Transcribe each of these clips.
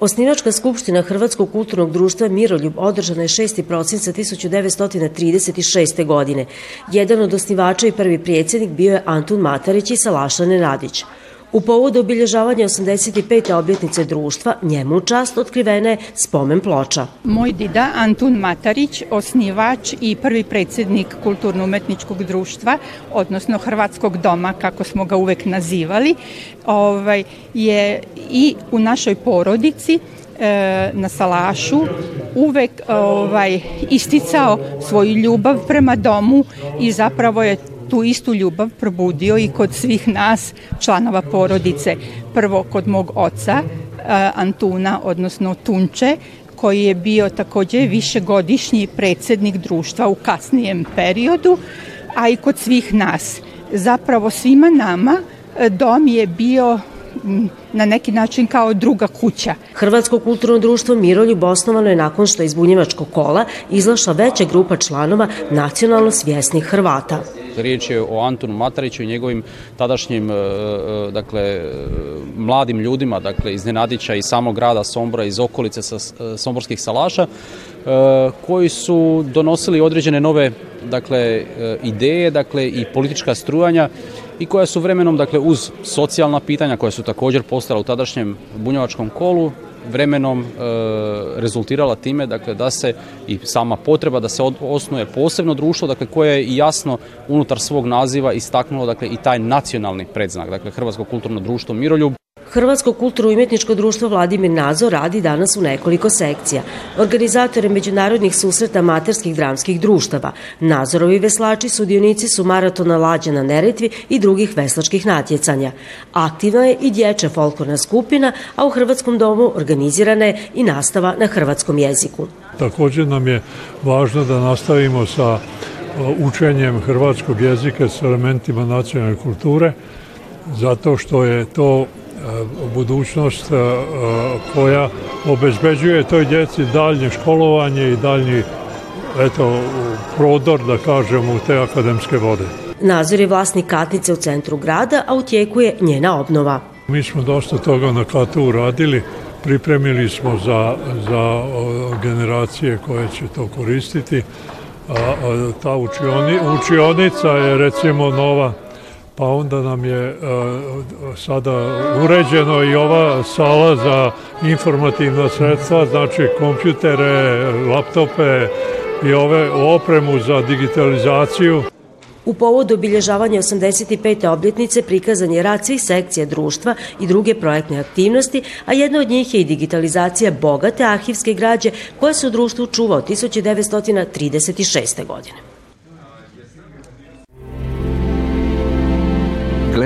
Osnivačka skupština Hrvatskog kulturnog društva Miroljub održana je 6. prosinca 1936. godine. Jedan od osnivača i prvi predsjednik bio je Antun Matarić i Salaša Nenadić. U povodu obilježavanja 85. obljetnice društva njemu čast otkrivena spomen ploča. Moj dida Antun Matarić, osnivač i prvi predsednik kulturno-umetničkog društva, odnosno Hrvatskog doma, kako smo ga uvek nazivali, ovaj, je i u našoj porodici e, na Salašu uvek ovaj isticao svoju ljubav prema domu i zapravo je tu istu ljubav probudio i kod svih nas članova porodice. Prvo kod mog oca, e, Antuna, odnosno Tunče, koji je bio takođe višegodišnji predsednik društva u kasnijem periodu, a i kod svih nas. Zapravo svima nama e, dom je bio na neki način kao druga kuća. Hrvatsko kulturno društvo Miroljub osnovano je nakon što je iz Bunjevačkog kola izašla veća grupa članova nacionalno svjesnih Hrvata. Dakle, riječ je o Antonu Matariću i njegovim tadašnjim e, e, dakle, mladim ljudima, dakle, iz Nenadića i samog grada Sombra iz okolice sa, e, Somborskih salaša, koji su donosili određene nove dakle, ideje dakle, i politička strujanja i koja su vremenom, dakle, uz socijalna pitanja koja su također postala u tadašnjem bunjevačkom kolu, vremenom e, rezultirala time dakle, da se i sama potreba da se od, osnuje posebno društvo dakle, koje je jasno unutar svog naziva istaknulo dakle, i taj nacionalni predznak, dakle Hrvatsko kulturno društvo Miroljub. Hrvatsko kulturno-umetničko društvo Vladimir Nazo radi danas u nekoliko sekcija. Organizatore međunarodnih susreta materskih dramskih društava, Nazorovi veslači, sudionici su maratona lađa na Neretvi i drugih veslačkih natjecanja. Aktivna je i dječja folklorna skupina, a u Hrvatskom domu organizirana je i nastava na hrvatskom jeziku. Također nam je važno da nastavimo sa e, učenjem hrvatskog jezika s elementima nacionalne kulture, zato što je to budućnost e, e, koja obezbeđuje toj djeci dalje školovanje i dalji eto, prodor, da kažem, u te akademske vode. Nazor je vlasnik katnice u centru grada, a u tijeku je njena obnova. Mi smo dosta toga na katu uradili, pripremili smo za, za generacije koje će to koristiti. A, a, ta učioni, učionica je recimo nova pa onda nam je e, sada uređeno i ova sala za informativna sredstva, znači kompjutere, laptope i ove opremu za digitalizaciju. U povodu obilježavanja 85. obljetnice prikazan je rad svih sekcija društva i druge projektne aktivnosti, a jedna od njih je i digitalizacija bogate arhivske građe koja se u društvu čuva od 1936. godine.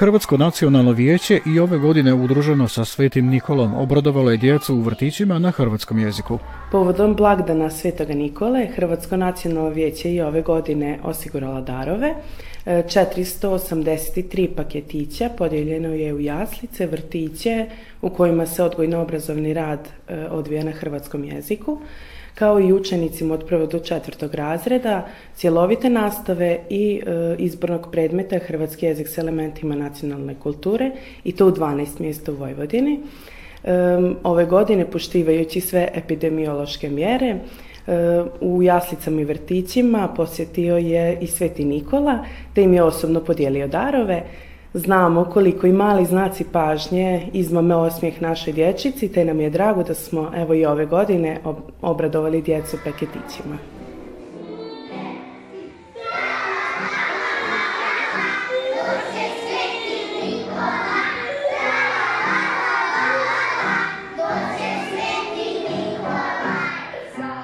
Hrvatsko nacionalno vijeće i ove godine udruženo sa Svetim Nikolom obradovalo je djecu u vrtićima na hrvatskom jeziku. Povodom blagdana Svetoga Nikole Hrvatsko nacionalno vijeće i ove godine osigurala darove. 483 e, paketića podijeljeno je u jaslice, vrtiće u kojima se odgojno-obrazovni rad e, odvija na hrvatskom jeziku kao i učenicima od prvog do četvrtog razreda, cjelovite nastave i e, izbornog predmeta Hrvatski jezik s elementima nacionalne kulture i to u 12 mjesta u Vojvodini. E, ove godine, poštivajući sve epidemiološke mjere, e, u jaslicama i vrtićima posjetio je i Sveti Nikola, te im je osobno podijelio darove, Znamo koliko i mali znaci pažnje izmame osmijeh našoj dječici, te nam je drago da smo evo i ove godine obradovali djecu paketićima.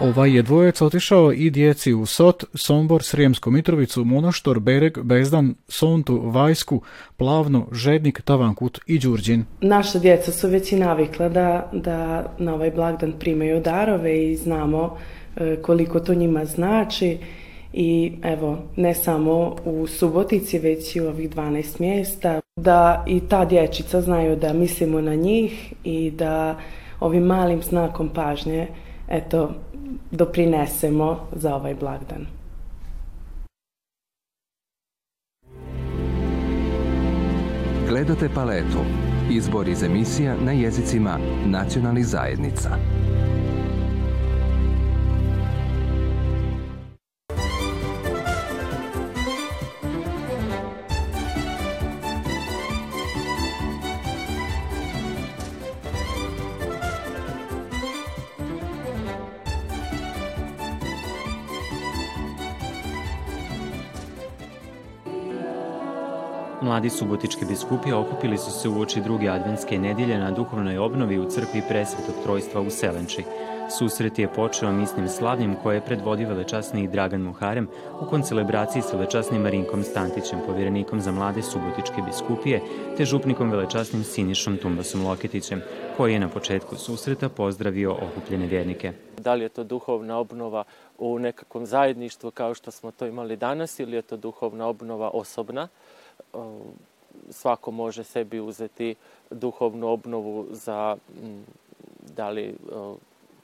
Ovaj je dvojac otišao i djeci u Sot, Sombor, Srijemsku Mitrovicu, Monoštor, Bereg, Bezdan, Sontu, Vajsku, Plavno, Žednik, Tavankut i Đurđin. Naša djeca su već i navikla da, da na ovaj blagdan primaju darove i znamo e, koliko to njima znači i evo ne samo u Subotici već i u ovih 12 mjesta da i ta dječica znaju da mislimo na njih i da ovim malim znakom pažnje eto, doprinesemo za ovaj blagdan. Gledate paletu. Izbor iz emisija na jezicima nacionalnih zajednica. mladi subotičke biskupije okupili su se u oči druge adventske nedelje na duhovnoj obnovi u crkvi presvetog trojstva u Selenči. Susret je počeo misnim slavnim koje je predvodio velečasni Dragan Muharem u koncelebraciji sa velečasnim Marinkom Stantićem, povjerenikom za mlade subotičke biskupije, te župnikom velečasnim Sinišom Tumbasom Loketićem, koji je na početku susreta pozdravio okupljene vjernike. Da li je to duhovna obnova u nekakvom zajedništvu kao što smo to imali danas ili je to duhovna obnova osobna? Um, svako može sebi uzeti duhovnu obnovu za mm, da li um,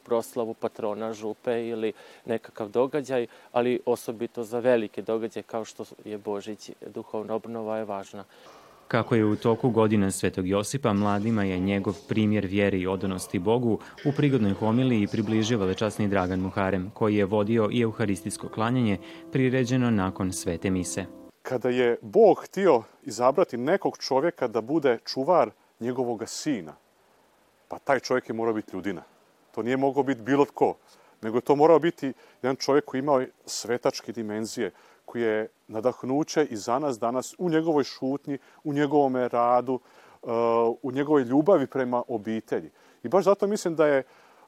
proslavu patrona župe ili nekakav događaj, ali osobito za velike događaje kao što je Božić, duhovna obnova je važna. Kako je u toku godine Svetog Josipa, mladima je njegov primjer vjere i odanosti Bogu u prigodnoj homiliji približio velečasni Dragan Muharem, koji je vodio i euharistijsko klanjanje priređeno nakon svete mise kada je Bog htio izabrati nekog čovjeka da bude čuvar njegovog sina, pa taj čovjek je morao biti ljudina. To nije mogao biti bilo tko, nego je to morao biti jedan čovjek koji imao svetačke dimenzije, koji je nadahnuće i za nas danas u njegovoj šutnji, u njegovom radu, uh, u njegovoj ljubavi prema obitelji. I baš zato mislim da je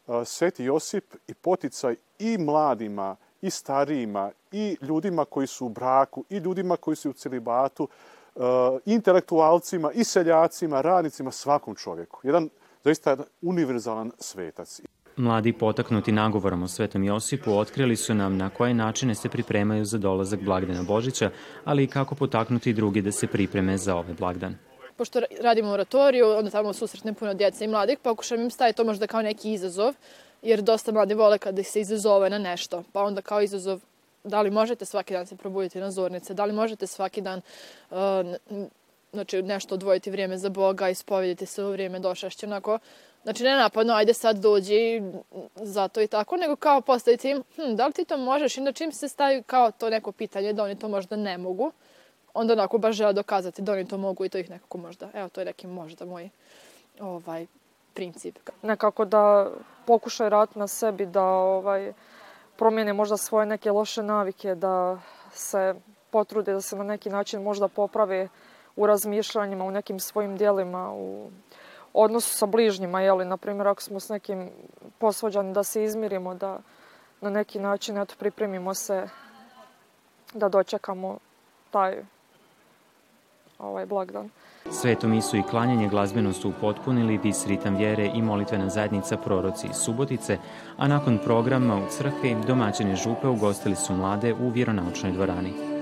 uh, Sveti Josip i poticaj i mladima i starijima, i ljudima koji su u braku, i ljudima koji su u celibatu, e, intelektualcima, i seljacima, radnicima, svakom čovjeku. Jedan zaista univerzalan svetac. Mladi potaknuti nagovorom o Svetom Josipu otkrili su nam na koje načine se pripremaju za dolazak Blagdana Božića, ali i kako potaknuti drugi da se pripreme za ovaj Blagdan pošto radimo oratoriju, onda tamo susretnem puno djece i mladih, pokušam im staviti to možda kao neki izazov jer dosta mladi vole kada se izazove na nešto, pa onda kao izazov da li možete svaki dan se probuditi na zornice, da li možete svaki dan uh, znači, nešto odvojiti vrijeme za Boga, ispovediti se u vrijeme došašće, onako, znači ne napadno, ajde sad dođi, zato i tako, nego kao postaviti im, hm, da li ti to možeš, i na znači čim se stavi kao to neko pitanje da oni to možda ne mogu, onda onako baš žele dokazati da oni to mogu i to ih nekako možda, evo to je neki možda moj ovaj, princip. Nekako da pokušaj rat na sebi da ovaj, promijene možda svoje neke loše navike, da se potrude da se na neki način možda poprave u razmišljanjima, u nekim svojim dijelima, u odnosu sa bližnjima, jeli, na primjer, ako smo s nekim posvađani da se izmirimo, da na neki način, eto, pripremimo se da dočekamo taj ovaj blagdan. Svetom Isu i klanjanje glazbeno su upotpunili dis ritam vjere i molitvena zajednica proroci iz Subotice, a nakon programa u crkvi domaćine župe ugostili su mlade u vjeronaučnoj dvorani.